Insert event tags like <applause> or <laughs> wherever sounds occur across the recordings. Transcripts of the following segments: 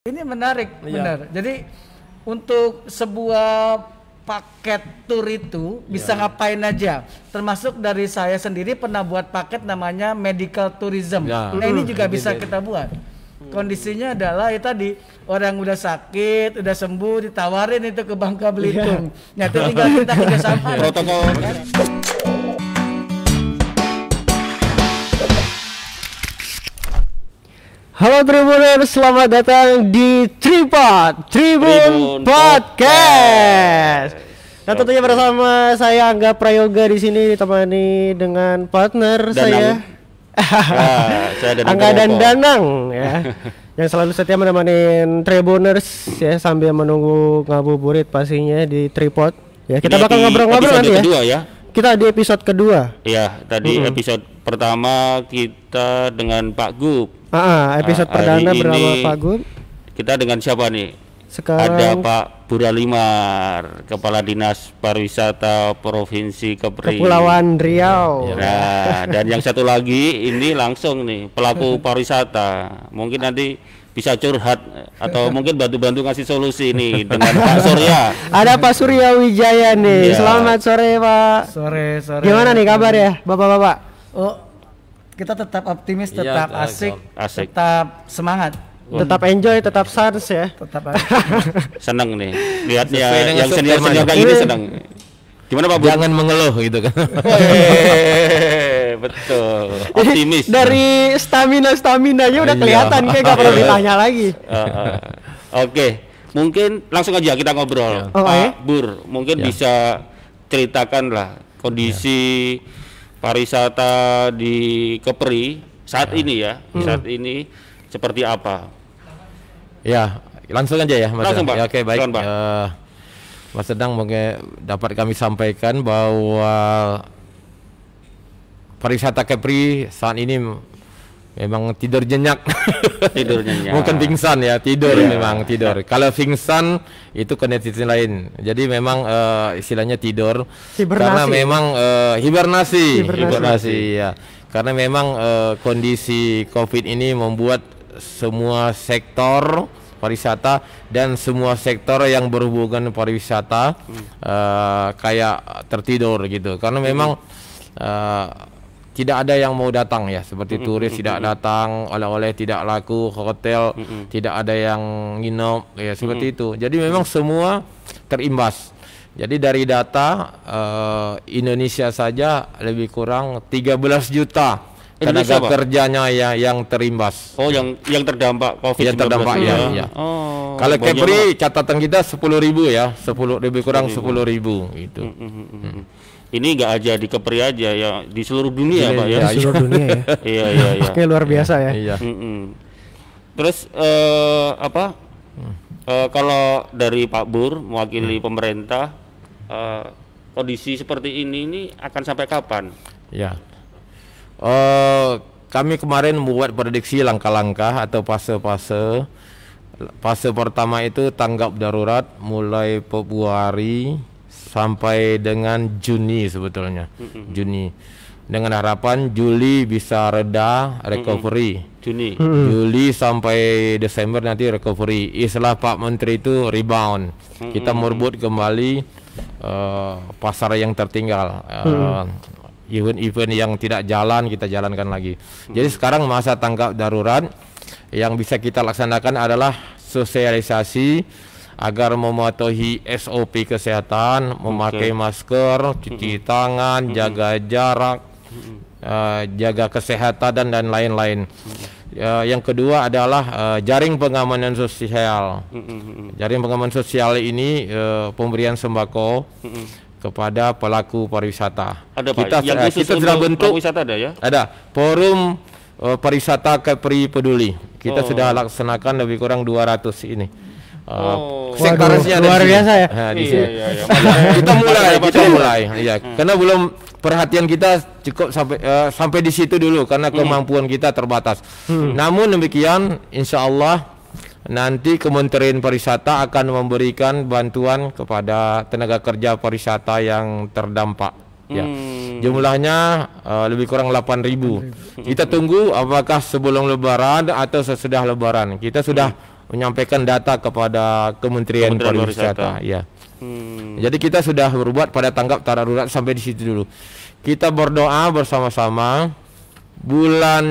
Ini menarik, Iya. benar. Jadi untuk sebuah paket tur itu bisa Iya. ngapain aja. Termasuk dari saya sendiri pernah buat paket namanya medical tourism. Ya. Nah ini juga Hmm. bisa kita buat. Kondisinya adalah ya tadi orang udah sakit, udah sembuh, ditawarin itu ke Bangka Belitung. Nah itu tinggal kita kerja sama. protokol Halo Tribuners, selamat datang di Tripod Tribun Tribun Podcast. Nah tentunya bersama saya Angga Prayoga di sini ditemani dengan partner Danang. saya Ah, saya Danang Angga dan. Danang ya. <laughs> yang selalu setia menemani Tribuners ya sambil menunggu ngabuburit pastinya di Tripod. Ya kita Ini bakal di ngobrol-ngobrol nanti ya. kedua ya Kita di episode kedua. Iya, tadi episode pertama kita dengan Pak Gub. Ah, ah, episode Ah, perdana bersama ini Pak Gun. Kita dengan siapa nih? Sekarang Ada Pak Buralimar, Kepala Dinas Pariwisata Provinsi Kepri. Kepulauan Riau. Nah, dan yang satu lagi ini langsung nih pelaku pariwisata. Mungkin nanti bisa curhat atau mungkin bantu-bantu ngasih solusi nih dengan Pak Surya. Ada Pak Surya Wijaya nih. Iya. Selamat sore Pak. Sore, sore. Gimana nih kabar ya Bapak-bapak? Oh, kita tetap optimis, Iya, tetap tetap asik, asik. tetap semangat, Tetap enjoy, tetap sans ya. tetap <laughs> asik. Seneng nih lihatnya Sesuai dengan yang senior senior subtema kayak gini seneng. Gimana Pak? Jangan mengeluh gitu kan. Betul. Optimis. <laughs> Dari stamina staminanya udah Iya. kelihatan kayak gak perlu ditanya lagi. Eh, eh. Oke, mungkin langsung aja kita ngobrol. Oh, Pak eh? Bur, mungkin Ya. bisa ceritakan lah kondisi pariwisata di Kepri saat ini ya, Hmm. saat ini seperti apa? ya, langsung aja ya Mas. Langsung, Pak. Ya, Oke, baik. Silakan, Pak. Eh, Mas Sedang mungkin dapat kami sampaikan bahwa pariwisata Kepri saat ini memang tidur nyenyak. <laughs> Tidur nyenyak. Bukan pingsan ya, tidur Iya. memang tidur. <laughs> Kalau pingsan itu kondisi lain. Jadi memang eh, istilahnya tidur Hibernasi. karena memang eh, hibernasi, Hibernasi. hibernasi ya. Karena memang eh, kondisi Covid ini membuat semua sektor pariwisata dan semua sektor yang berhubungan pariwisata eh, kayak tertidur gitu. Karena memang eh, tidak ada yang mau datang ya seperti turis tidak datang oleh-oleh tidak laku hotel tidak ada yang nginep ya seperti itu jadi memang semua terimbas jadi dari data eh, Indonesia saja lebih kurang 13 juta Indonesia, tenaga Pak? kerjanya ya yang terimbas Oh, yang yang terdampak COVID-19. Yang terdampak, ya, ya. Oh. kalau Kepri catatan kita 10.000 ya 10 lebih kurang 10.000 gitu Pak. Mhm, mhm. Ini nggak aja di Kepri aja ya, di seluruh dunia, Pak ya. Di seluruh dunia ya. <laughs> Iya, iya, iya. Oke luar biasa ya. iya. Terus eh, apa? Eh, kalau dari Pak Bur mewakili pemerintah, eh, kondisi seperti ini ini akan sampai kapan? Ya. Eh, kami kemarin membuat prediksi langkah-langkah atau fase-fase. Fase pertama itu tanggap darurat mulai Februari sampai dengan Juni sebetulnya. Juni. Dengan harapan Juli bisa reda recovery. Juni. Juli sampai Desember nanti recovery. Istilah Pak Menteri itu rebound. Kita merebut kembali eh, pasar yang tertinggal. Eh, Event-event yang tidak jalan kita jalankan lagi. Jadi sekarang masa tanggap darurat yang bisa kita laksanakan adalah sosialisasi agar mematuhi SOP kesehatan, memakai masker, cuci tangan, jaga jarak, eh, jaga kesehatan dan dan lain-lain. Eh, yang kedua adalah eh, jaring pengamanan sosial. Jaring pengamanan sosial ini eh, pemberian sembako kepada pelaku pariwisata. Ada Pak, kita yang kita sudah bentuk wisata ada ya? ada forum eh, pariwisata Kepri Peduli. Kita Oh. sudah laksanakan lebih kurang 200 ini. Oh. sektornya ada luar biasa ya. Nah, di Iya, sini. iya, iya. kita mulai, kita ya? mulai. Iya, karena belum perhatian kita cukup sampai eh, sampai di situ dulu karena kemampuan kita terbatas. Namun demikian, insya Allah nanti Kementerian Pariwisata akan memberikan bantuan kepada tenaga kerja pariwisata yang terdampak. Ya. Hmm. Jumlahnya eh, lebih kurang 8.000. Kita tunggu apakah sebelum lebaran atau sesudah lebaran. Kita sudah menyampaikan data kepada Kementerian, Kementerian Pariwisata. Pariwisata. Ya. Hmm. Jadi kita sudah berbuat pada tanggap darurat sampai di situ dulu. Kita berdoa bersama-sama bulan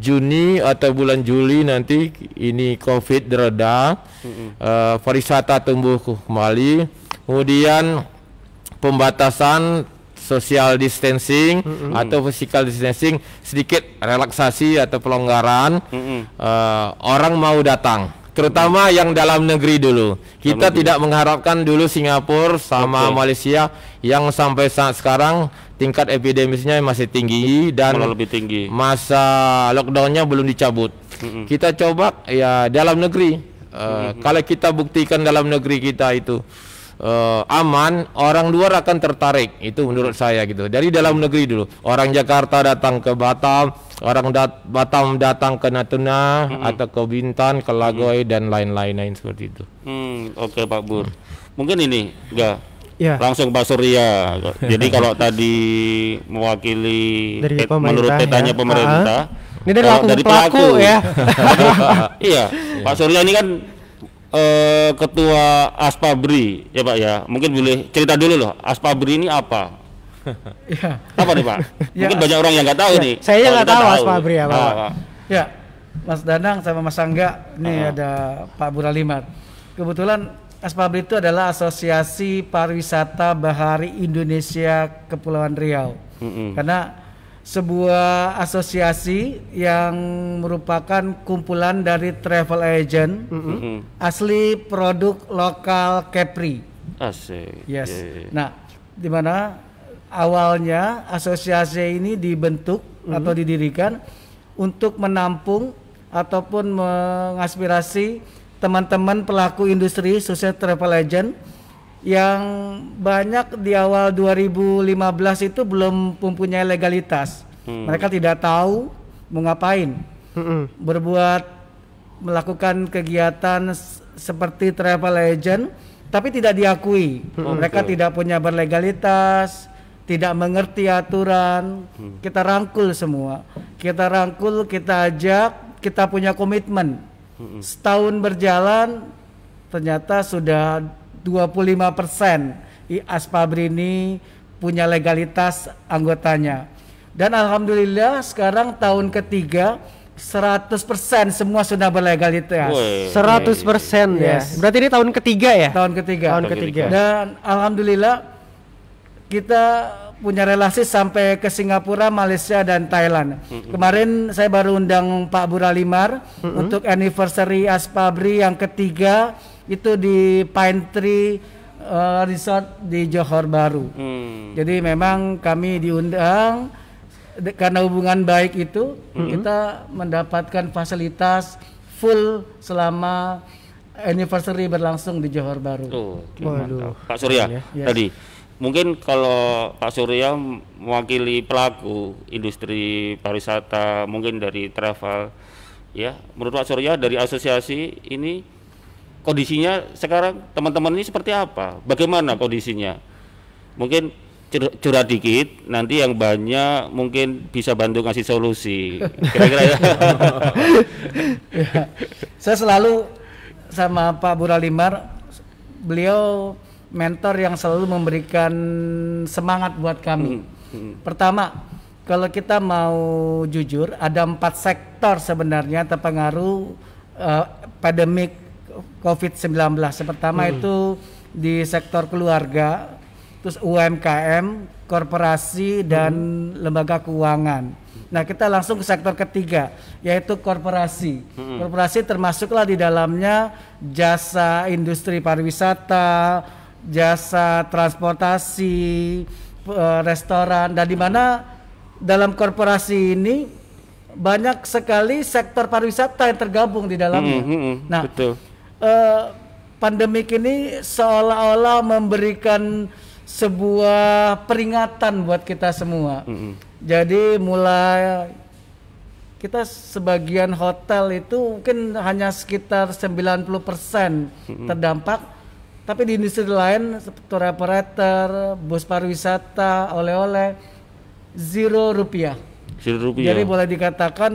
Juni atau bulan Juli nanti ini Covid reda, eh, pariwisata tumbuh kembali, kemudian pembatasan social distancing atau physical distancing sedikit relaksasi atau pelonggaran Mm-mm. eh, orang mau datang terutama yang dalam negeri dulu. Kita tidak mengharapkan dulu Singapura sama Betul. Malaysia yang sampai saat sekarang tingkat epidemisnya masih tinggi dan Malah lebih tinggi. masa lockdownnya belum dicabut. Kita coba ya dalam negeri. Eh, kalau kita buktikan dalam negeri kita itu eh, aman, orang luar akan tertarik. Itu menurut saya gitu. Dari dalam negeri dulu. Orang Jakarta datang ke Batam, orang dat- Batam datang ke Natuna atau ke Bintan, ke Lagoy dan lain-lain lain seperti itu. Hmm, oke Pak Bur. Mungkin ini enggak Ya. langsung Pak Surya. Jadi <laughs> kalau tadi mewakili Dari menurut petanya ya. pemerintah. Ah. Ini dari kalau pelaku- pelaku ya. <laughs> <laughs> iya, Pak Surya ini kan eh, ketua Aspabri ya Pak ya. Mungkin boleh cerita dulu loh, Aspabri ini apa? <laughs> Ya, Apa nih Pak? <laughs> Ya. Mungkin banyak orang yang nggak tahu Ya, nih. saya nggak tahu Aspabri apa, Ah, Pak. ah. ya, Mas Danang sama Mas Angga, ini Ah. ada Pak Buralimar. Kebetulan Aspabri itu adalah Asosiasi Pariwisata Bahari Indonesia Kepulauan Riau. Mm-mm. Karena sebuah asosiasi yang merupakan kumpulan dari travel agent Mm-mm. asli produk lokal Kepri. Asik. Yes. Iya, iya. Nah, di mana awalnya asosiasi ini dibentuk atau didirikan untuk menampung ataupun mengaspirasi teman-teman pelaku industri sukses travel agent yang banyak di awal 2015 itu belum mempunyai legalitas. Mereka tidak tahu mau ngapain Mm-mm. berbuat melakukan kegiatan seperti travel agent tapi tidak diakui. Mereka tidak punya berlegalitas, tidak mengerti aturan. Kita rangkul semua. Kita rangkul, kita ajak, kita punya komitmen. Setahun berjalan ternyata sudah 25% I- Aspabri ini punya legalitas anggotanya. Dan alhamdulillah sekarang tahun ketiga 100% semua sudah berlegalitas. 100% ya. Yes. Berarti ini tahun ketiga ya? Tahun ketiga. Tahun ketiga. Dan alhamdulillah kita punya relasi sampai ke Singapura, Malaysia dan Thailand. Kemarin saya baru undang Pak Buralimar untuk anniversary Aspabri yang ketiga itu di Pine Tree eh, Resort di Johor Baru. Hmm. Jadi memang kami diundang de- karena hubungan baik itu kita mendapatkan fasilitas full selama anniversary berlangsung di Johor Baru. Tuh, Waduh. mantap. Pak Surya Yes. tadi mungkin kalau Pak Surya mewakili pelaku industri pariwisata mungkin dari travel ya menurut Pak Surya dari asosiasi ini kondisinya sekarang teman-teman ini seperti apa bagaimana kondisinya mungkin cur- curhat dikit nanti yang banyak mungkin bisa bantu ngasih solusi kira-kira ya Ya. <laughs> Saya selalu sama Pak Buralimar, beliau mentor yang selalu memberikan semangat buat kami. Pertama, kalau kita mau jujur, ada empat sektor sebenarnya terpengaruh eh, pandemik COVID-19. Yang Pertama itu di sektor keluarga, terus UMKM, korporasi dan lembaga keuangan. Nah, kita langsung ke sektor ketiga, yaitu korporasi. Korporasi termasuklah di dalamnya jasa industri pariwisata, jasa transportasi, restoran, dan di mana dalam korporasi ini banyak sekali sektor pariwisata yang tergabung di dalamnya. Mm, mm, mm, Nah, betul. Eh, pandemik ini seolah-olah memberikan sebuah peringatan buat kita semua. Jadi mulai kita sebagian hotel itu mungkin hanya sekitar 90% terdampak tapi di industri lain seperti operator, bus pariwisata, oleh-oleh zero rupiah. Seribu rupiah Jadi boleh dikatakan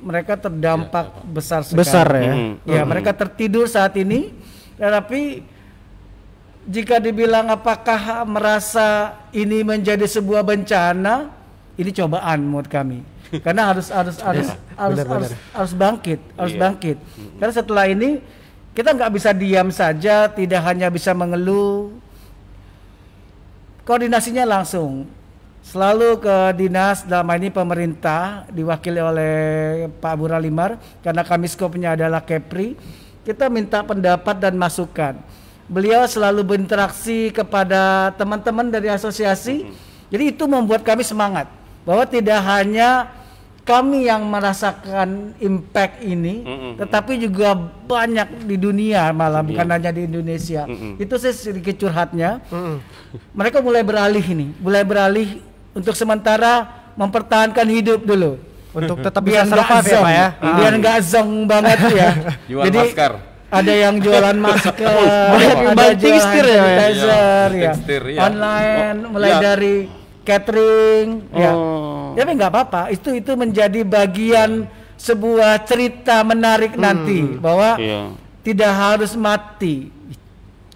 mereka terdampak besar sekali. Besar ya. Mm. Ya, mereka tertidur saat ini, tetapi jika dibilang apakah merasa ini menjadi sebuah bencana, ini cobaan menurut kami. <laughs> Karena harus harus harus harus, benar, harus benar. harus bangkit, harus Iya. bangkit. Karena setelah ini kita nggak bisa diam saja, tidak hanya bisa mengeluh. Koordinasinya langsung selalu ke dinas dalam ini pemerintah diwakili oleh Pak Buralimar karena kami skopnya adalah Kepri. Kita minta pendapat dan masukan. Beliau selalu berinteraksi kepada teman-teman dari asosiasi. Jadi itu membuat kami semangat bahwa tidak hanya kami yang merasakan impact ini, tetapi juga banyak di dunia malah bukan hanya di Indonesia. Itu saya sedikit curhatnya. Mereka mulai beralih ini, mulai beralih untuk sementara mempertahankan hidup dulu. Untuk <laughs> tetap Biar bisa survive ya Pak ya. biar nggak zong banget ya. <laughs> Jual Jadi masker. ada yang jualan <laughs> masker, ada jualan tekstil ya, ya? Iya, ya. iya. online, mulai iya. dari catering, ya. Oh. Tapi nggak apa-apa, itu itu menjadi bagian sebuah cerita menarik nanti bahwa Iya. tidak harus mati,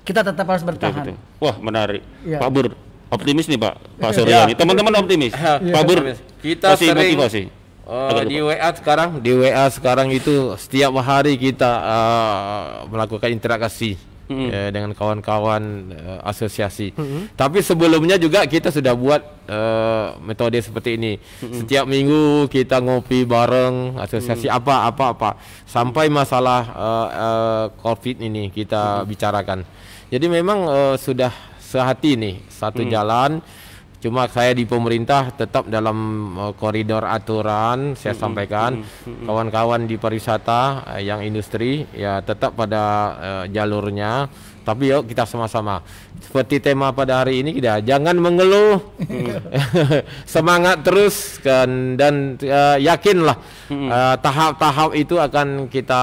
kita tetap harus Betul, bertahan. betul. Wah, menarik. Iya. Pak Bur, optimis nih Pak. Pak Iya. Suryani. Teman-teman optimis. Pak Bur, Kita kasih sering- motivasi. Agar di lupa. WA sekarang, di WA sekarang itu setiap hari kita eh, melakukan interaksi eh, dengan kawan-kawan eh, asosiasi. Tapi sebelumnya juga kita sudah buat eh, metode seperti ini. Setiap minggu kita ngopi bareng asosiasi apa apa apa sampai masalah eh, eh, COVID ini kita bicarakan. Jadi memang eh, sudah sehati nih satu jalan. Cuma saya di pemerintah tetap dalam uh, koridor aturan saya sampaikan. kawan-kawan di pariwisata uh, yang industri ya tetap pada uh, jalurnya. Tapi yuk kita sama-sama. Seperti tema pada hari ini kita jangan mengeluh. <laughs> Semangat terus kan dan uh, yakinlah uh, tahap-tahap itu akan kita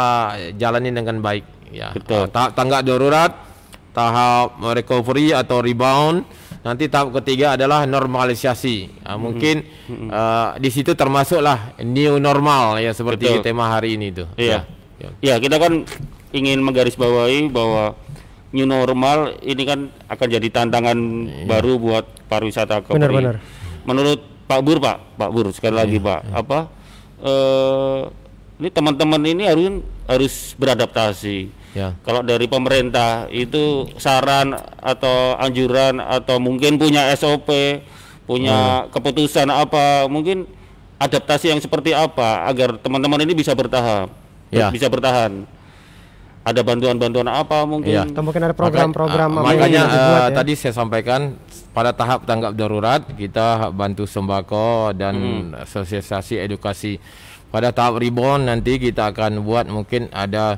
jalani dengan baik. Ya Betul. Uh, tahap tanggap darurat tahap recovery atau rebound nanti tahap ketiga adalah normalisasi Ah, mungkin ah, di situ termasuklah new normal ya seperti Betul. tema hari ini itu Iya. Ya. Ya, kita kan ingin menggarisbawahi bahwa new normal ini kan akan jadi tantangan baru buat pariwisata Kepri. Benar, benar. Menurut Pak Bur, Pak, Pak Bur sekali lagi, Pak, apa eh ini teman-teman ini harus harus beradaptasi. Ya. Kalau dari pemerintah itu saran atau anjuran atau mungkin punya SOP, punya keputusan apa, mungkin adaptasi yang seperti apa agar teman-teman ini bisa bertahan, Ya. bisa bertahan. Ada bantuan-bantuan apa mungkin? Ya. Atau mungkin ada program-program Maka- apa makanya yang dibuat eh, ya. tadi saya sampaikan pada tahap tanggap darurat kita bantu sembako dan sosialisasi edukasi. Pada tahap rebound nanti kita akan buat mungkin ada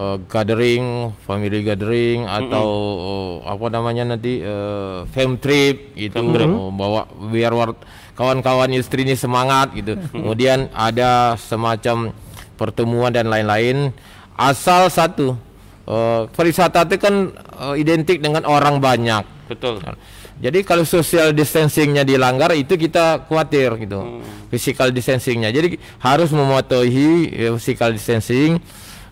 eh, gathering, family gathering atau eh, apa namanya nanti eh, fam trip gitu. Oh, bawa biar kawan-kawan istri ini semangat gitu. Kemudian ada semacam pertemuan dan lain-lain. Asal satu eh, pariwisata itu kan eh, identik dengan orang banyak. Betul. jadi kalau social distancingnya dilanggar itu kita khawatir gitu. Physical distancingnya. Jadi harus mematuhi physical distancing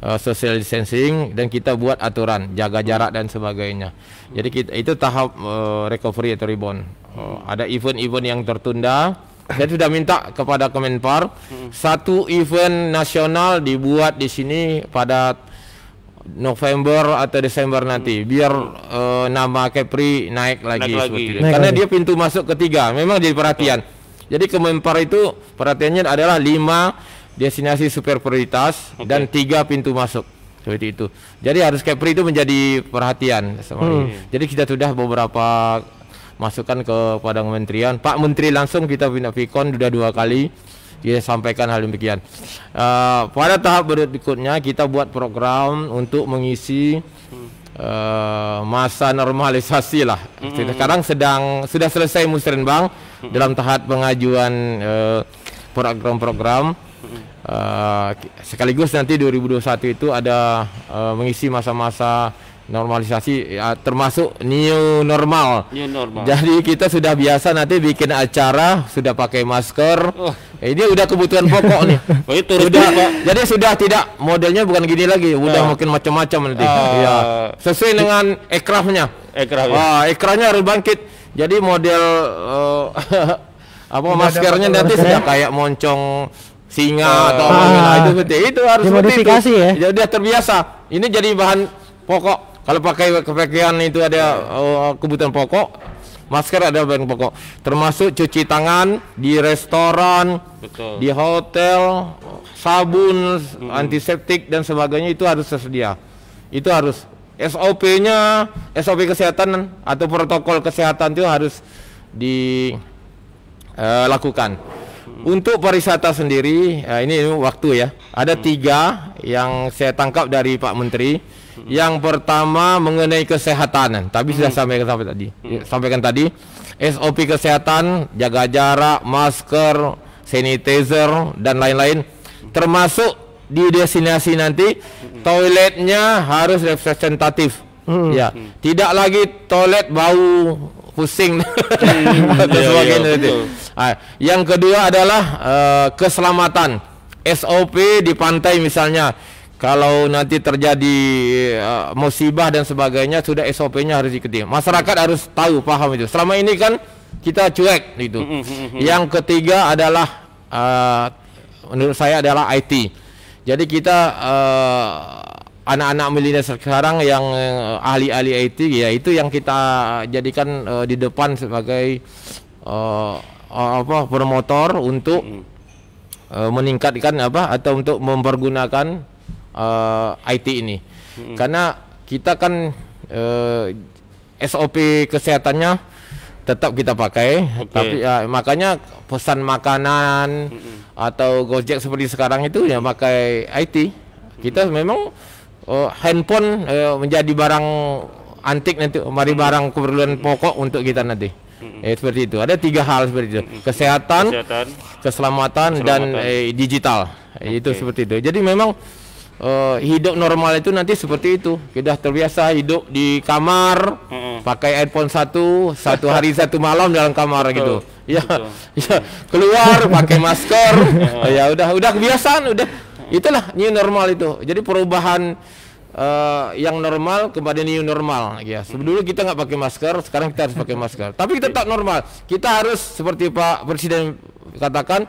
eh, social distancing dan kita buat aturan jaga jarak dan sebagainya. Jadi kita itu tahap eh, recovery atau rebound. Eh, ada event-event yang tertunda. Saya sudah minta kepada Kemenpar satu event nasional dibuat di sini pada November atau Desember nanti. Biar eh, nama Kepri naik lagi Naik lagi. Naik Karena lagi. dia pintu masuk ketiga. Memang jadi perhatian. Jadi Kemenpar itu perhatiannya adalah lima destinasi super prioritas dan tiga pintu masuk seperti itu. Jadi harus Kepri itu menjadi perhatian ini. Jadi kita sudah beberapa masukan kepada kementerian. Pak Menteri langsung kita bina Vikon sudah dua kali dia sampaikan hal demikian. Eh, pada tahap berikutnya kita buat program untuk mengisi eh, masa normalisasi lah. Sekarang sedang sudah selesai musrenbang dalam tahap pengajuan eh, program-program. Eh, sekaligus nanti 2021 itu ada eh, mengisi masa-masa normalisasi ya, termasuk new normal. New normal. Jadi kita sudah biasa nanti bikin acara sudah pakai masker. Oh. Ini udah kebutuhan pokok nih. <laughs> Oh, itu Sudah, Pak. jadi sudah tidak modelnya bukan gini lagi, udah Ah. mungkin macam-macam nanti. Ah. Iya. Sesuai dengan ekrafnya. Ekraf ya. Wah, ekranya harus bangkit. Jadi model eh, <laughs> apa maskernya nanti sudah kayak moncong singa atau apa Ah. nah, itu seperti itu harus Dimodifikasi itu. ya? Jadi dia terbiasa. Ini jadi bahan pokok. Kalau pakai kepakaian itu ada eh, kebutuhan pokok, masker ada bahan pokok. Termasuk cuci tangan di restoran, Betul. di hotel, sabun, antiseptik dan sebagainya itu harus tersedia. Itu harus SOP-nya, SOP kesehatan atau protokol kesehatan itu harus dilakukan. Untuk pariwisata sendiri, eh, ini waktu ya. Ada tiga yang saya tangkap dari Pak Menteri. Yang pertama mengenai kesehatan, tapi sudah sampaikan sampai tadi. Ya, Sampaikan tadi, SOP kesehatan, jaga jarak, masker, sanitizer dan lain-lain. Termasuk di destinasi nanti toiletnya harus representatif. Ya, tidak lagi toilet bau pusing. <laughs> Atau Iya, sebagainya iya, nanti. betul. Ah, yang kedua adalah eh, keselamatan. SOP di pantai misalnya. Kalau nanti terjadi eh, musibah dan sebagainya sudah SOP-nya harus diikuti. Masyarakat harus tahu paham itu. Selama ini kan kita cuek itu yang ketiga adalah eh, menurut saya adalah IT jadi kita eh, anak-anak milenial sekarang yang eh, ahli-ahli IT ya itu yang kita jadikan eh, di depan sebagai eh, apa promotor untuk eh, meningkatkan apa atau untuk mempergunakan eh, IT ini. Karena kita kan eh, SOP kesehatannya tetap kita pakai Oke. tapi ya, makanya pesan makanan atau Gojek seperti sekarang itu ya pakai IT kita memang eh, handphone eh, menjadi barang antik nanti. Mari barang keperluan pokok untuk kita nanti. Eh, seperti itu. Ada tiga hal seperti itu. Kesehatan Kesehatan. keselamatan, dan Keselamatan. eh, digital. Eh, itu seperti itu. Jadi memang eh, hidup normal itu nanti seperti itu. Kita terbiasa hidup di kamar Mm-mm. pakai iPhone satu satu hari satu malam dalam kamar gitu. Ya betul. ya keluar pakai masker. <laughs> Ya udah udah kebiasaan udah itulah new normal itu. Jadi perubahan eh, yang normal kepada new normal. Ya sebelum kita nggak pakai masker sekarang kita harus pakai <laughs> masker. Tapi kita tetap normal. Kita harus seperti Pak Presiden katakan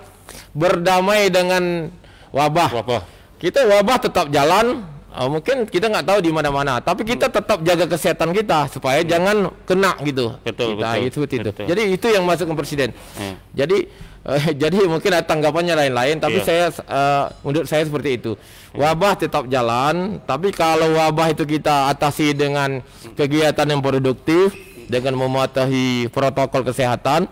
berdamai dengan wabah. Wabah. kita wabah tetap jalan uh, mungkin kita nggak tahu di mana-mana. Tapi kita tetap jaga kesehatan kita supaya jangan kena gitu. Betul, kita betul, itu seperti itu. Betul. jadi itu yang masuk ke presiden. Hmm. jadi <laughs> jadi mungkin ada tanggapannya lain-lain tapi Iya. saya eh, menurut saya seperti itu wabah tetap jalan tapi kalau wabah itu kita atasi dengan kegiatan yang produktif dengan mematuhi protokol kesehatan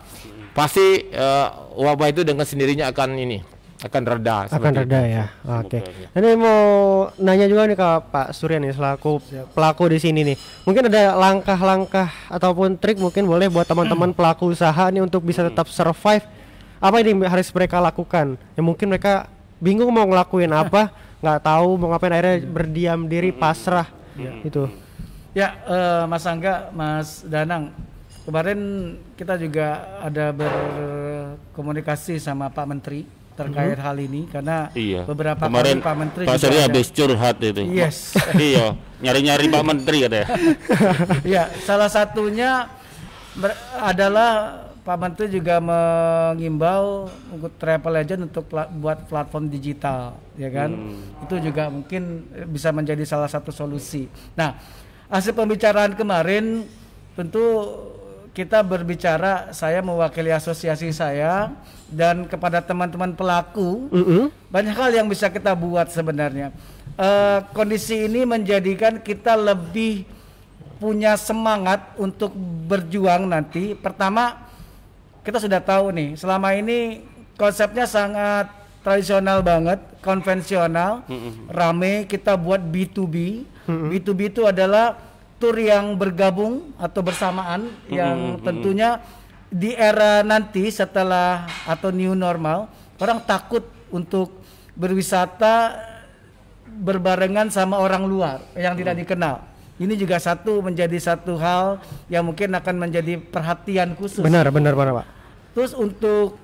pasti eh, wabah itu dengan sendirinya akan ini akan reda akan reda itu. ya. Oke. Semoga, Ini mau nanya juga nih ke Pak Surya nih selaku pelaku di sini nih. Mungkin ada langkah-langkah ataupun trik mungkin boleh buat teman-teman <clears throat> pelaku usaha nih untuk bisa tetap survive. Apa ini harus mereka lakukan? Ya mungkin mereka bingung mau ngelakuin <laughs> apa, nggak tahu mau ngapain akhirnya berdiam diri pasrah gitu. Ya, eh, Mas Angga, Mas Danang, kemarin kita juga ada berkomunikasi sama Pak Menteri terkait hal ini karena Iya. beberapa Kemarin kali Pak Menteri Pak juga Surya ada- habis curhat itu. Yes. <laughs> iya, nyari-nyari Pak Menteri katanya. <laughs> ya, salah satunya ber- adalah Pak Menteri juga mengimbau untuk travel agent untuk pla- buat platform digital, ya kan? Itu juga mungkin bisa menjadi salah satu solusi. Nah, hasil pembicaraan kemarin tentu kita berbicara, saya mewakili asosiasi saya dan kepada teman-teman pelaku Mm-mm. banyak hal yang bisa kita buat sebenarnya. Eh, kondisi ini menjadikan kita lebih punya semangat untuk berjuang nanti. Pertama, kita sudah tahu nih, selama ini konsepnya sangat tradisional banget, konvensional, rame. Kita buat B2B. B2B itu adalah tur yang bergabung atau bersamaan, yang tentunya di era nanti setelah atau new normal, orang takut untuk berwisata berbarengan sama orang luar yang tidak dikenal. Ini juga satu menjadi satu hal yang mungkin akan menjadi perhatian khusus. Benar, benar, benar, Pak. Terus untuk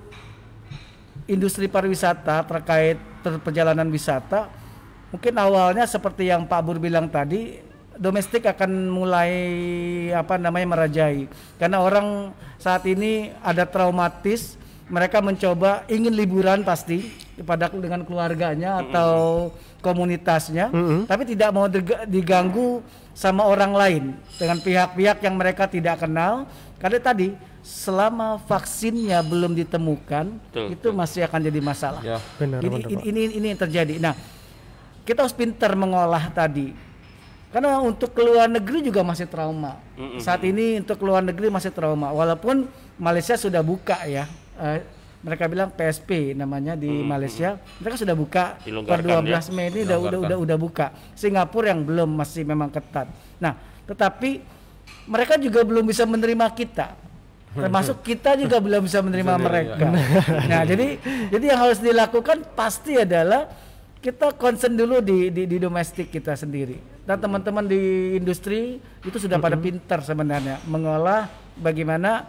industri pariwisata terkait ter- perjalanan wisata, mungkin awalnya seperti yang Pak Bur bilang tadi, domestik akan mulai apa namanya merajai. Karena orang saat ini ada traumatis, mereka mencoba ingin liburan pasti pada dengan keluarganya atau komunitasnya, tapi tidak mau diga- diganggu sama orang lain dengan pihak-pihak yang mereka tidak kenal. Karena tadi selama vaksinnya belum ditemukan Betul, itu masih akan jadi masalah. Ya. Benar, ini, benar, ini, ini ini yang terjadi. Nah, kita harus pintar mengolah tadi. Karena untuk keluar negeri juga masih trauma. Saat ini untuk keluar negeri masih trauma. Walaupun Malaysia sudah buka ya. Eh, mereka bilang PSP namanya di Malaysia. Mereka sudah buka per Dilonggarkan 12 Mei ini udah, udah udah udah buka. Singapura yang belum masih memang ketat. Nah, tetapi mereka juga belum bisa menerima kita. Termasuk kita juga belum bisa menerima mereka. Nah, jadi jadi yang harus dilakukan pasti adalah kita concern dulu di, di, di domestik kita sendiri. Dan teman-teman di industri itu sudah pada pintar sebenarnya mengolah bagaimana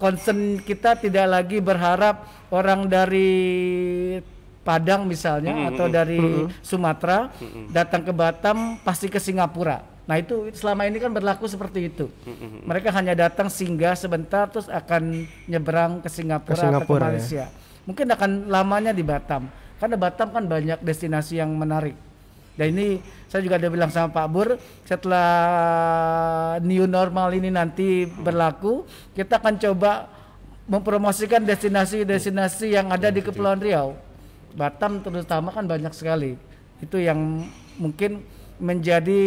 concern kita tidak lagi berharap orang dari Padang misalnya atau dari Sumatera datang ke Batam pasti ke Singapura. Nah itu selama ini kan berlaku seperti itu. Mereka hanya datang singgah sebentar terus akan nyeberang ke Singapura, Ke atau ke Singapura, ya. Malaysia. Mungkin akan lamanya di Batam. Karena Batam kan banyak destinasi yang menarik. Dan ini saya juga udah bilang sama Pak Bur, setelah new normal ini nanti berlaku, kita akan coba mempromosikan destinasi-destinasi yang ada di Kepulauan Riau. Batam terutama kan banyak sekali. Itu yang mungkin menjadi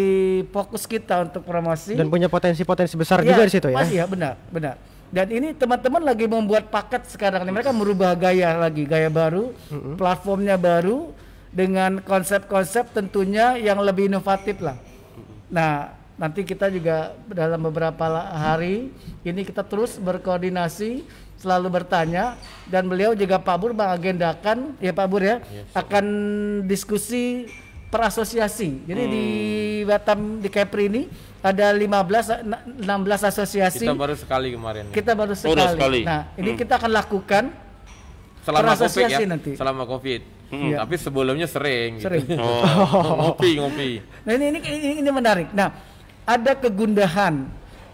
fokus kita untuk promosi. Dan punya potensi-potensi besar Iya, juga di situ ya. Pas ya benar, benar. Dan ini teman-teman lagi membuat paket sekarang nih. Mereka merubah gaya lagi, gaya baru, platformnya baru dengan konsep-konsep tentunya yang lebih inovatif lah. Nah, nanti kita juga dalam beberapa hari ini kita terus berkoordinasi selalu bertanya dan beliau juga Pak Bur mengagendakan ya Pak Bur ya akan diskusi per asosiasi. Jadi di Batam di Kepri ini ada 15 na- 16 asosiasi. Kita baru sekali kemarin. Kita baru Oh, udah sekali. sekali. Nah, ini kita akan lakukan selama covid asosiasi ya. nanti. Selama covid. Iya. Tapi sebelumnya sering. gitu. sering. Oh, <laughs> ngopi ngopi. Nah, ini, ini ini ini menarik. Nah, ada kegundahan,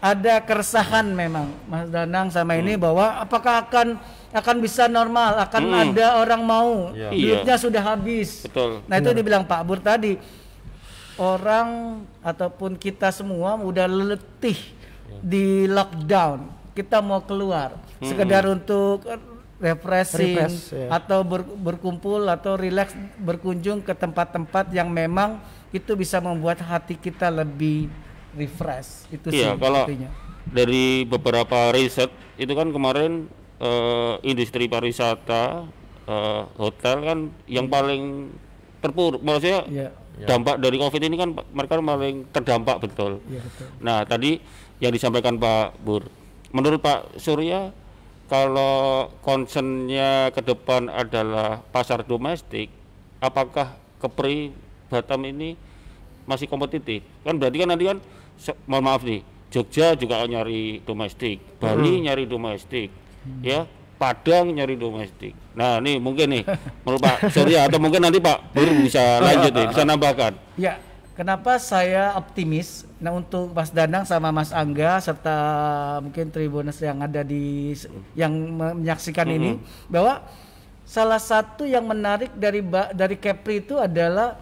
ada keresahan memang Mas Danang sama ini bahwa apakah akan akan bisa normal, akan ada orang mau, Iya. duitnya sudah habis. Betul. Nah, itu dibilang Pak Bur tadi. Orang ataupun kita semua udah letih di lockdown. Kita mau keluar sekedar untuk refreshing Refresh, ya. atau ber- berkumpul atau rileks berkunjung ke tempat-tempat yang memang itu bisa membuat hati kita lebih refresh. Itu Iya, sih kalau intinya. dari beberapa riset itu kan kemarin eh, industri pariwisata eh, hotel kan yang paling terpuruk maksudnya Iya. dampak dari covid ini kan mereka paling terdampak betul. Iya betul. Nah tadi yang disampaikan Pak Bur, menurut Pak Surya kalau concernnya ke depan adalah pasar domestik, apakah Kepri Batam ini masih kompetitif? Kan berarti kan nanti kan, mohon maaf nih, Jogja juga nyari domestik, Bali nyari domestik, ya Padang nyari domestik. Nah ini mungkin nih menurut Pak Surya atau mungkin nanti Pak Bur bisa lanjut nih, bisa nambahkan. Ya, kenapa saya optimis? Nah, untuk Mas Danang sama Mas Angga serta mungkin Tribuners yang ada di yang menyaksikan ini bahwa salah satu yang menarik dari ba- dari Kepri itu adalah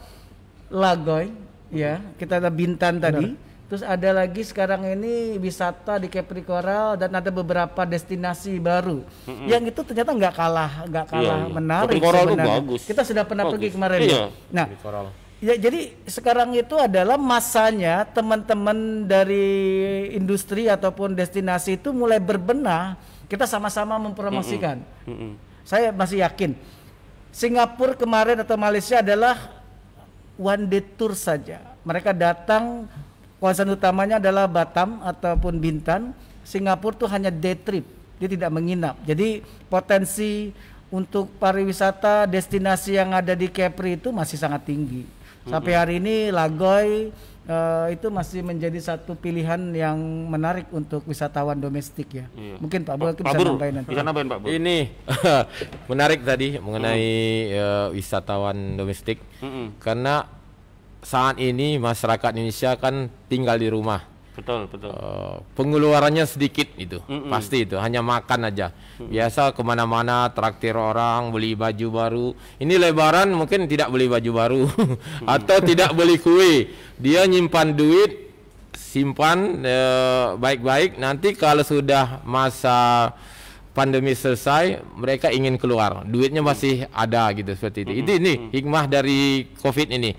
Lagoy, ya. Kita ada Bintan tadi. Terus ada lagi sekarang ini wisata di Kepri Coral dan ada beberapa destinasi baru. Yang itu ternyata nggak kalah, nggak kalah iya. menarik Kepri Coral itu sebenarnya. bagus. Kita sudah pernah Bagus. pergi kemarin. Iya. ya. Nah. Ya, jadi sekarang itu adalah masanya teman-teman dari industri ataupun destinasi itu mulai berbenah. Kita sama-sama mempromosikan. Mm-mm. Saya masih yakin Singapura kemarin atau Malaysia adalah one day tour saja. Mereka datang concern utamanya adalah Batam ataupun Bintan. Singapura tuh hanya day trip, dia tidak menginap. Jadi potensi untuk pariwisata destinasi yang ada di Kepri itu masih sangat tinggi. Sampai hari ini Lagoy eh, itu masih menjadi satu pilihan yang menarik untuk wisatawan domestik ya. Iya. Mungkin Pak Bul Pak bisa Bur, nambahin nanti. bisa nambahin Pak Bur. Ini <laughs> menarik tadi mengenai eh, wisatawan domestik Mm-mm. karena saat ini masyarakat Indonesia kan tinggal di rumah. Betul, betul. Eh, pengeluarannya sedikit itu pasti itu hanya makan aja. Biasa ke mana-mana traktir orang beli baju baru. Ini lebaran mungkin tidak beli baju baru <laughs> atau tidak beli kue. Dia nyimpan duit simpan eh, baik-baik. Nanti kalau sudah masa pandemi selesai mereka ingin keluar. Duitnya masih ada gitu seperti itu. Itu ini hikmah dari covid ini.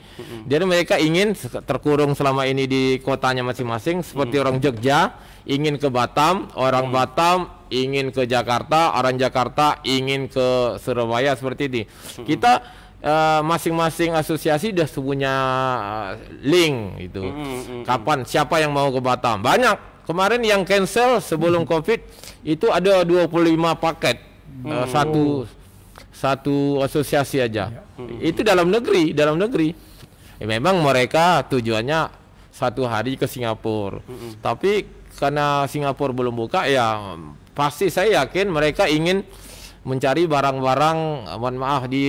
Jadi mereka ingin terkurung selama ini di kotanya masing-masing seperti orang Jogja ingin ke Batam orang Batam ingin ke Jakarta orang Jakarta ingin ke Surabaya seperti ini. Kita eh, masing-masing asosiasi sudah punya eh, link itu kapan siapa yang mau ke Batam? Banyak. Kemarin yang cancel sebelum Covid itu ada 25 paket eh, satu satu asosiasi aja. Itu dalam negeri, dalam negeri. Ya, memang mereka tujuannya satu hari ke Singapura. Tapi karena Singapura belum buka ya pasti saya yakin mereka ingin mencari barang-barang mohon maaf di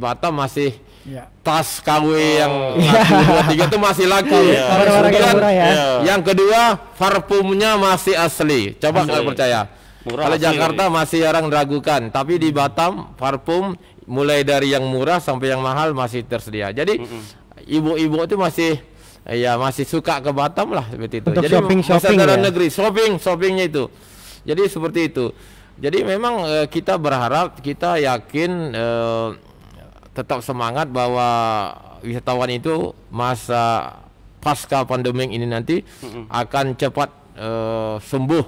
Batam masih Ya. tas KW yang satu dua tiga itu masih laku. Barang-barang yang Kemudian, murah ya. Iya. Yang kedua parfumnya masih asli. Coba Asli. nggak percaya. Murah Kalau asli. Jakarta masih orang ragukan, tapi di Batam parfum mulai dari yang murah sampai yang mahal masih tersedia. Jadi ibu-ibu itu masih ya masih suka ke Batam lah seperti itu. Untuk Jadi shopping-shopping masa dalam ya? negeri shopping shoppingnya itu. Jadi seperti itu. Jadi memang eh, kita berharap kita yakin eh, tetap semangat bahwa wisatawan itu masa pasca pandemi ini nanti akan cepat eh, sembuh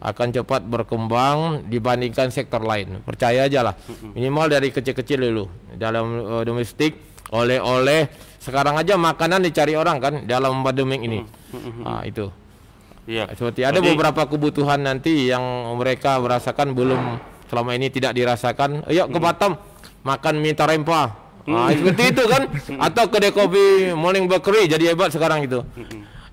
akan cepat berkembang dibandingkan sektor lain. Percaya aja lah. Minimal dari kecil-kecil dulu. Dalam eh, domestik oleh-oleh. Sekarang aja makanan dicari orang kan dalam pandemi ini. Ah, itu. Iya. seperti ada Berarti- beberapa kebutuhan nanti yang mereka merasakan belum selama ini tidak dirasakan. Ayo ke Batam makan mie tarempa. Nah, seperti itu kan? <laughs> Atau kedai kopi Morning Bakery jadi hebat sekarang itu.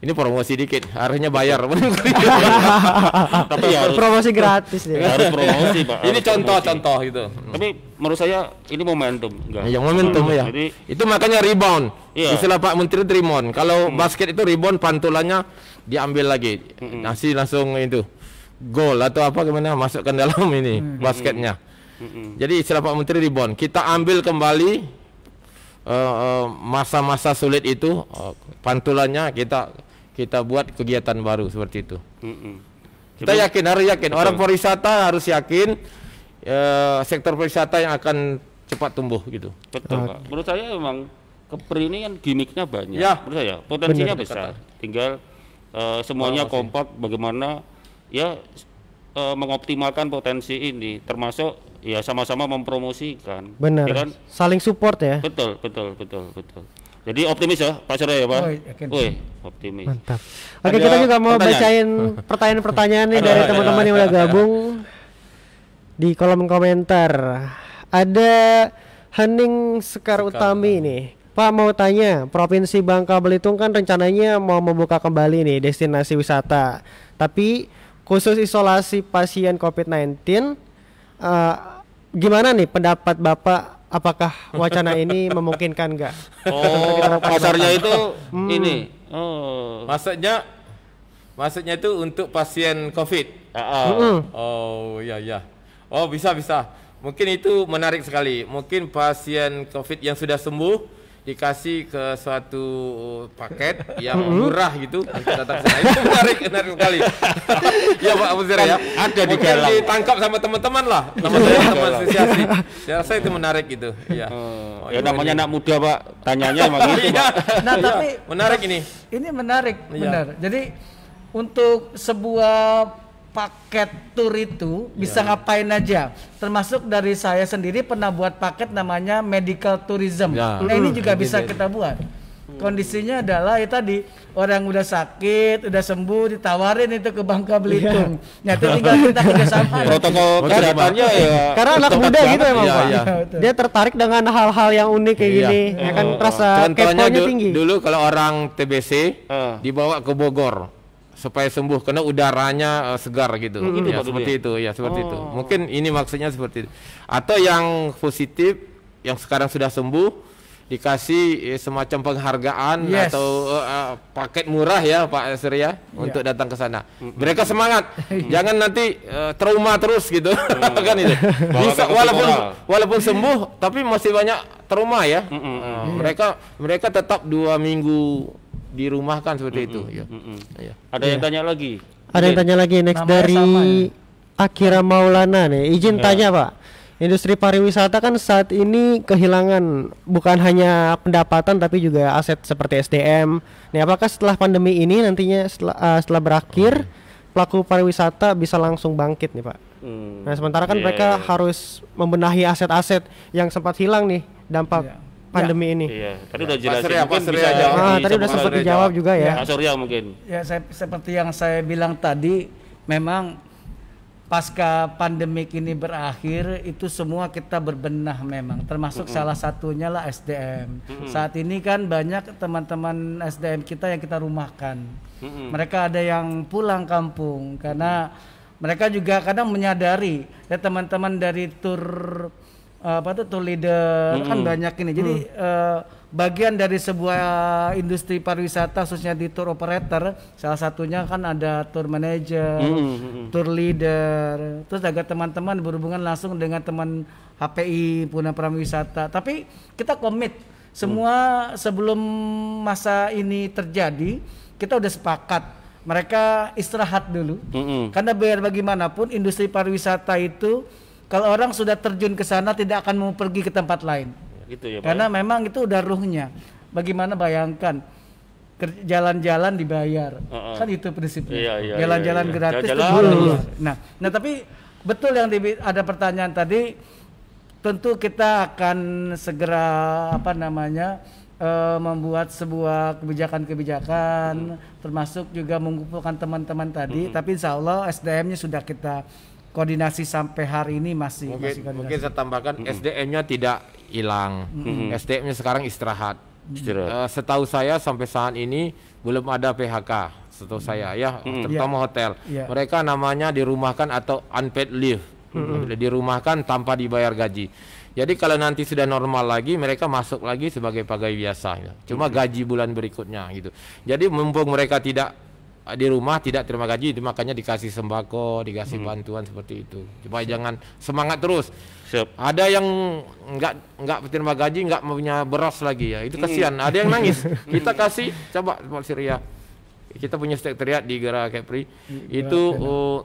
Ini promosi dikit, harusnya bayar. <laughs> Tapi harus Promosi gratis deh. harus promosi, Pak. ini contoh-contoh gitu. Tapi menurut saya ini momentum, enggak. Yang momentum ya. Jadi Itu makanya rebound. Iya. Istilah Pak Menteri itu rebound. Kalau basket itu rebound pantulannya diambil lagi. Nasi langsung itu gol atau apa gimana masukkan dalam <laughs> ini basketnya. Jadi istilah Pak Menteri rebound. Kita ambil kembali eh, eh, masa-masa sulit itu eh, pantulannya kita kita buat kegiatan baru seperti itu. Mm-mm. Kita yakin harus yakin orang pariwisata harus yakin eh, sektor pariwisata yang akan cepat tumbuh gitu. Betul, Pak. Menurut saya memang Kepri ini kan gimmicknya banyak. Ya. Menurut saya potensinya besar. Tinggal eh, semuanya kompak bagaimana ya eh, mengoptimalkan potensi ini termasuk ya sama-sama mempromosikan. Benar. Ya kan? Saling support ya. Betul, betul, betul, betul. Jadi optimis ya Pak Surya ya Pak? Oh. Wih, optimis. Mantap. Oke, Ada kita juga mau pertanyaan? bacain <laughs> pertanyaan-pertanyaan nih dari teman-teman yang udah gabung di kolom komentar. Ada Hening Sekar Utami nih. Pak mau tanya, Provinsi Bangka Belitung kan rencananya mau membuka kembali nih destinasi wisata. Tapi khusus isolasi pasien COVID-19 eh, gimana nih pendapat Bapak apakah <laughs> wacana ini memungkinkan nggak? Oh, pasarnya itu Hmm. ini. Oh. Maksudnya maksudnya itu untuk pasien Covid. Ah, ah. Oh, ya ya. Oh, bisa bisa. Mungkin itu menarik sekali. Mungkin pasien Covid yang sudah sembuh dikasih ke suatu paket <laughs> yang murah gitu datang ke sana. Itu menarik, menarik sekali. <laughs> ya Pak Abuzir ya. Ada di galang. ditangkap sama teman-teman lah, <laughs> teman-teman asosiasi. Saya rasa itu menarik gitu. Iya. Oh, Oh, ya itu namanya ini. anak muda Pak, tanyanya emang gitu Iya. Pak. Nah, Iya, tapi menarik ini. Ini menarik, Iya. benar. Jadi untuk sebuah paket tur itu bisa Iya. ngapain aja. Termasuk dari saya sendiri pernah buat paket namanya medical tourism. Ya. Nah, ini Hmm, juga bisa kita buat. kondisinya adalah ya tadi orang udah sakit, udah sembuh ditawarin itu ke Bangka Belitung. Nyata tinggal kita kerjasama. <laughs> Protokol Mau terima. kesehatannya ya. Karena anak muda gitu emang Pak. iya. <laughs> Dia tertarik dengan hal-hal yang unik kayak Iya. gini. Ya kan rasa Contohnya keponya tinggi. dulu kalau orang TBC Ah. dibawa ke Bogor supaya sembuh karena udaranya eh, segar gitu. gitu ya, seperti ya? itu ya seperti itu. Mungkin ini maksudnya seperti itu. Atau yang positif yang sekarang sudah sembuh dikasih eh, semacam penghargaan Yes. atau eh, paket murah ya Pak Surya untuk datang ke sana. Mereka semangat. <laughs> Jangan nanti eh, trauma terus gitu. <laughs> kan itu. Bisa walaupun walaupun sembuh tapi masih banyak trauma ya. Eh, mereka mereka tetap dua minggu di rumah kan seperti itu. Ya. Ya. Ada yang tanya lagi. Ada yang tanya lagi next Namanya dari sama ya? Akira Maulana nih. Izin tanya Pak. Industri pariwisata kan saat ini kehilangan bukan hanya pendapatan tapi juga aset seperti SDM. Nih apakah setelah pandemi ini nantinya setelah, eh, setelah berakhir pelaku pariwisata bisa langsung bangkit nih Pak? Hmm. Nah sementara kan Iya, mereka iya. harus membenahi aset-aset yang sempat hilang nih dampak Iya. pandemi ini. Iya, tadi udah jelasin. Pak Mungkin bisa jawab. jawab Ah, di tadi udah sempat dijawab juga ya. Surya mungkin. Ya saya, seperti yang saya bilang tadi, memang pasca pandemik ini berakhir itu semua kita berbenah memang termasuk salah satunya lah SDM. Saat ini kan banyak teman-teman SDM kita yang kita rumahkan. Mereka ada yang pulang kampung karena mereka juga kadang menyadari ya teman-teman dari tur apa tuh tour leader kan banyak ini. Jadi eh, bagian dari sebuah industri pariwisata khususnya di tour operator salah satunya kan ada tour manager, tour leader, terus juga teman-teman berhubungan langsung dengan teman HPI Puna Prawisata. Tapi kita komit semua sebelum masa ini terjadi kita udah sepakat mereka istirahat dulu. Mm-mm. Karena biar bagaimanapun industri pariwisata itu kalau orang sudah terjun ke sana tidak akan mau pergi ke tempat lain. Gitu ya, Pak. Karena memang itu udah ruhnya. Bagaimana bayangkan jalan-jalan dibayar. Heeh. Kan itu prinsipnya. Iya, iya, Jalan-jalan iya, iya. gratis itu Jalan-jalan. dibayar. Nah, nah tapi betul yang ada pertanyaan tadi tentu kita akan segera apa namanya eh, membuat sebuah kebijakan-kebijakan termasuk juga mengumpulkan teman-teman tadi tapi insya Allah SDM-nya sudah kita koordinasi sampai hari ini masih Mungkin, masih koordinasi. mungkin saya tambahkan SDM-nya tidak hilang. SDM-nya sekarang istirahat. Istirahat. Eh, setahu saya sampai saat ini belum ada PHK. Setahu saya ya, terutama hotel. Iya. Mereka namanya dirumahkan atau unpaid leave. Dirumahkan tanpa dibayar gaji. Jadi kalau nanti sudah normal lagi, mereka masuk lagi sebagai pegawai biasa. ya. Cuma gaji bulan berikutnya gitu. Jadi mumpung mereka tidak di rumah tidak terima gaji, itu makanya dikasih sembako, dikasih bantuan seperti itu. Supaya jangan semangat terus. Siap. Ada yang nggak nggak terima gaji, nggak punya beras lagi ya. Itu kasihan. Ada yang nangis. <laughs> Kita kasih coba Pak Surya. Kita punya sekretariat di Gera Kepri. Itu oh,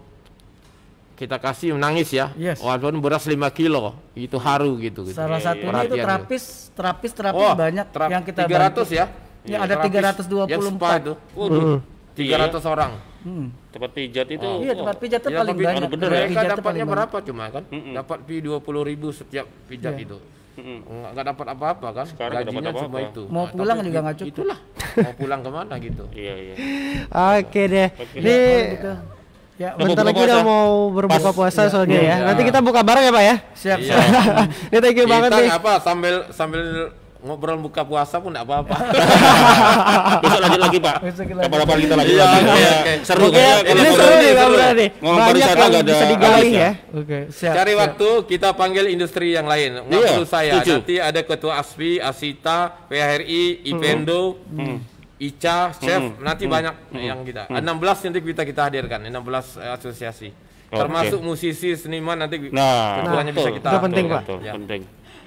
kita kasih menangis ya. Yes. Walaupun beras 5 kilo, itu haru gitu. gitu. Salah satunya itu Perhatian gitu. terapis, terapis, terapis Oh, banyak terap- yang kita 300 bantu. ya. Ya, ada Terapis 324. Yang spa itu. Waduh. 300 orang. Hmm. Tempat pijat itu. Iya, tempat pijat itu Ya, paling tapi banyak. bener ya. Mereka pijat dapatnya paling banyak. berapa cuma kan? Dapat fee 20 ribu setiap pijat itu. Nggak, nggak dapat apa-apa kan? Sekarang nggak dapat Gajinya cuma apa-apa. itu. Mau Nah, pulang juga nggak cukup. Itulah. Mau pulang ke mana gitu. <laughs> Iya, iya. Oke deh. Ini Gitu. Ya, Udah bentar lagi udah mau berbuka puasa Iya, soalnya iya. ya. Nanti kita buka bareng ya Pak ya. siap, Iya. siap. <laughs> Ini thank you banget nih. apa sambil sambil ngobrol buka puasa pun nggak apa-apa. <laughs> Besok lanjut lagi, Pak. Kapan-kapan kita lanjut Iya, lagi. oke. Seru Oke, kayaknya ini seru nih nih. Ngomong Banyak pariwisata yang nggak ada bisa digali habisnya. ya. Oke, siap. Cari siap. waktu kita panggil industri yang lain. Nggak Iya, perlu saya. Nanti ada ketua ASPI, ASITA, PHRI, IPENDO, ICA, Chef. Nanti banyak yang kita. 16 nanti kita kita hadirkan. 16 eh, asosiasi. Oke. Termasuk musisi, seniman nanti Nah, ketuanya bisa betul. kita. Itu penting. Pak. Betul, Ya. penting.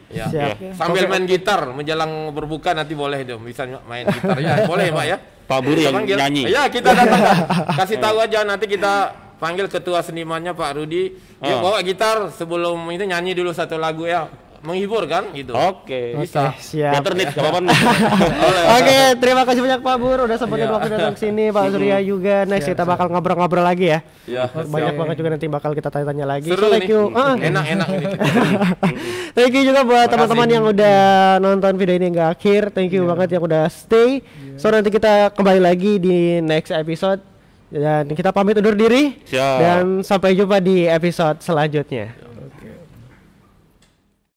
Ya. Siap. Ya. Sambil main gitar menjelang berbuka nanti boleh dong bisa main gitar ya <laughs> boleh pak ya Pak Buri Kita yang panggil. nyanyi. ya kita datang <laughs> kasih tahu aja nanti kita panggil ketua senimannya Pak Rudi dia Ah. bawa gitar sebelum itu nyanyi dulu satu lagu ya menghibur kan gitu Oke. bisa <laughs> Oke, siap. Nih. Oke, terima kasih banyak Pak Bur udah sempetin Iya. waktu datang ke sini, Pak Surya juga. Next kita bakal ngobrol-ngobrol lagi ya. ya Banyak banget juga nanti bakal kita tanya-tanya lagi. seru So, thank nih you. Ah. enak enak ini <laughs> Thank you juga buat teman-teman yang udah nonton video ini hingga akhir. Thank you banget yang udah stay. So nanti kita kembali lagi di next episode dan kita pamit undur diri Siap. dan sampai jumpa di episode selanjutnya.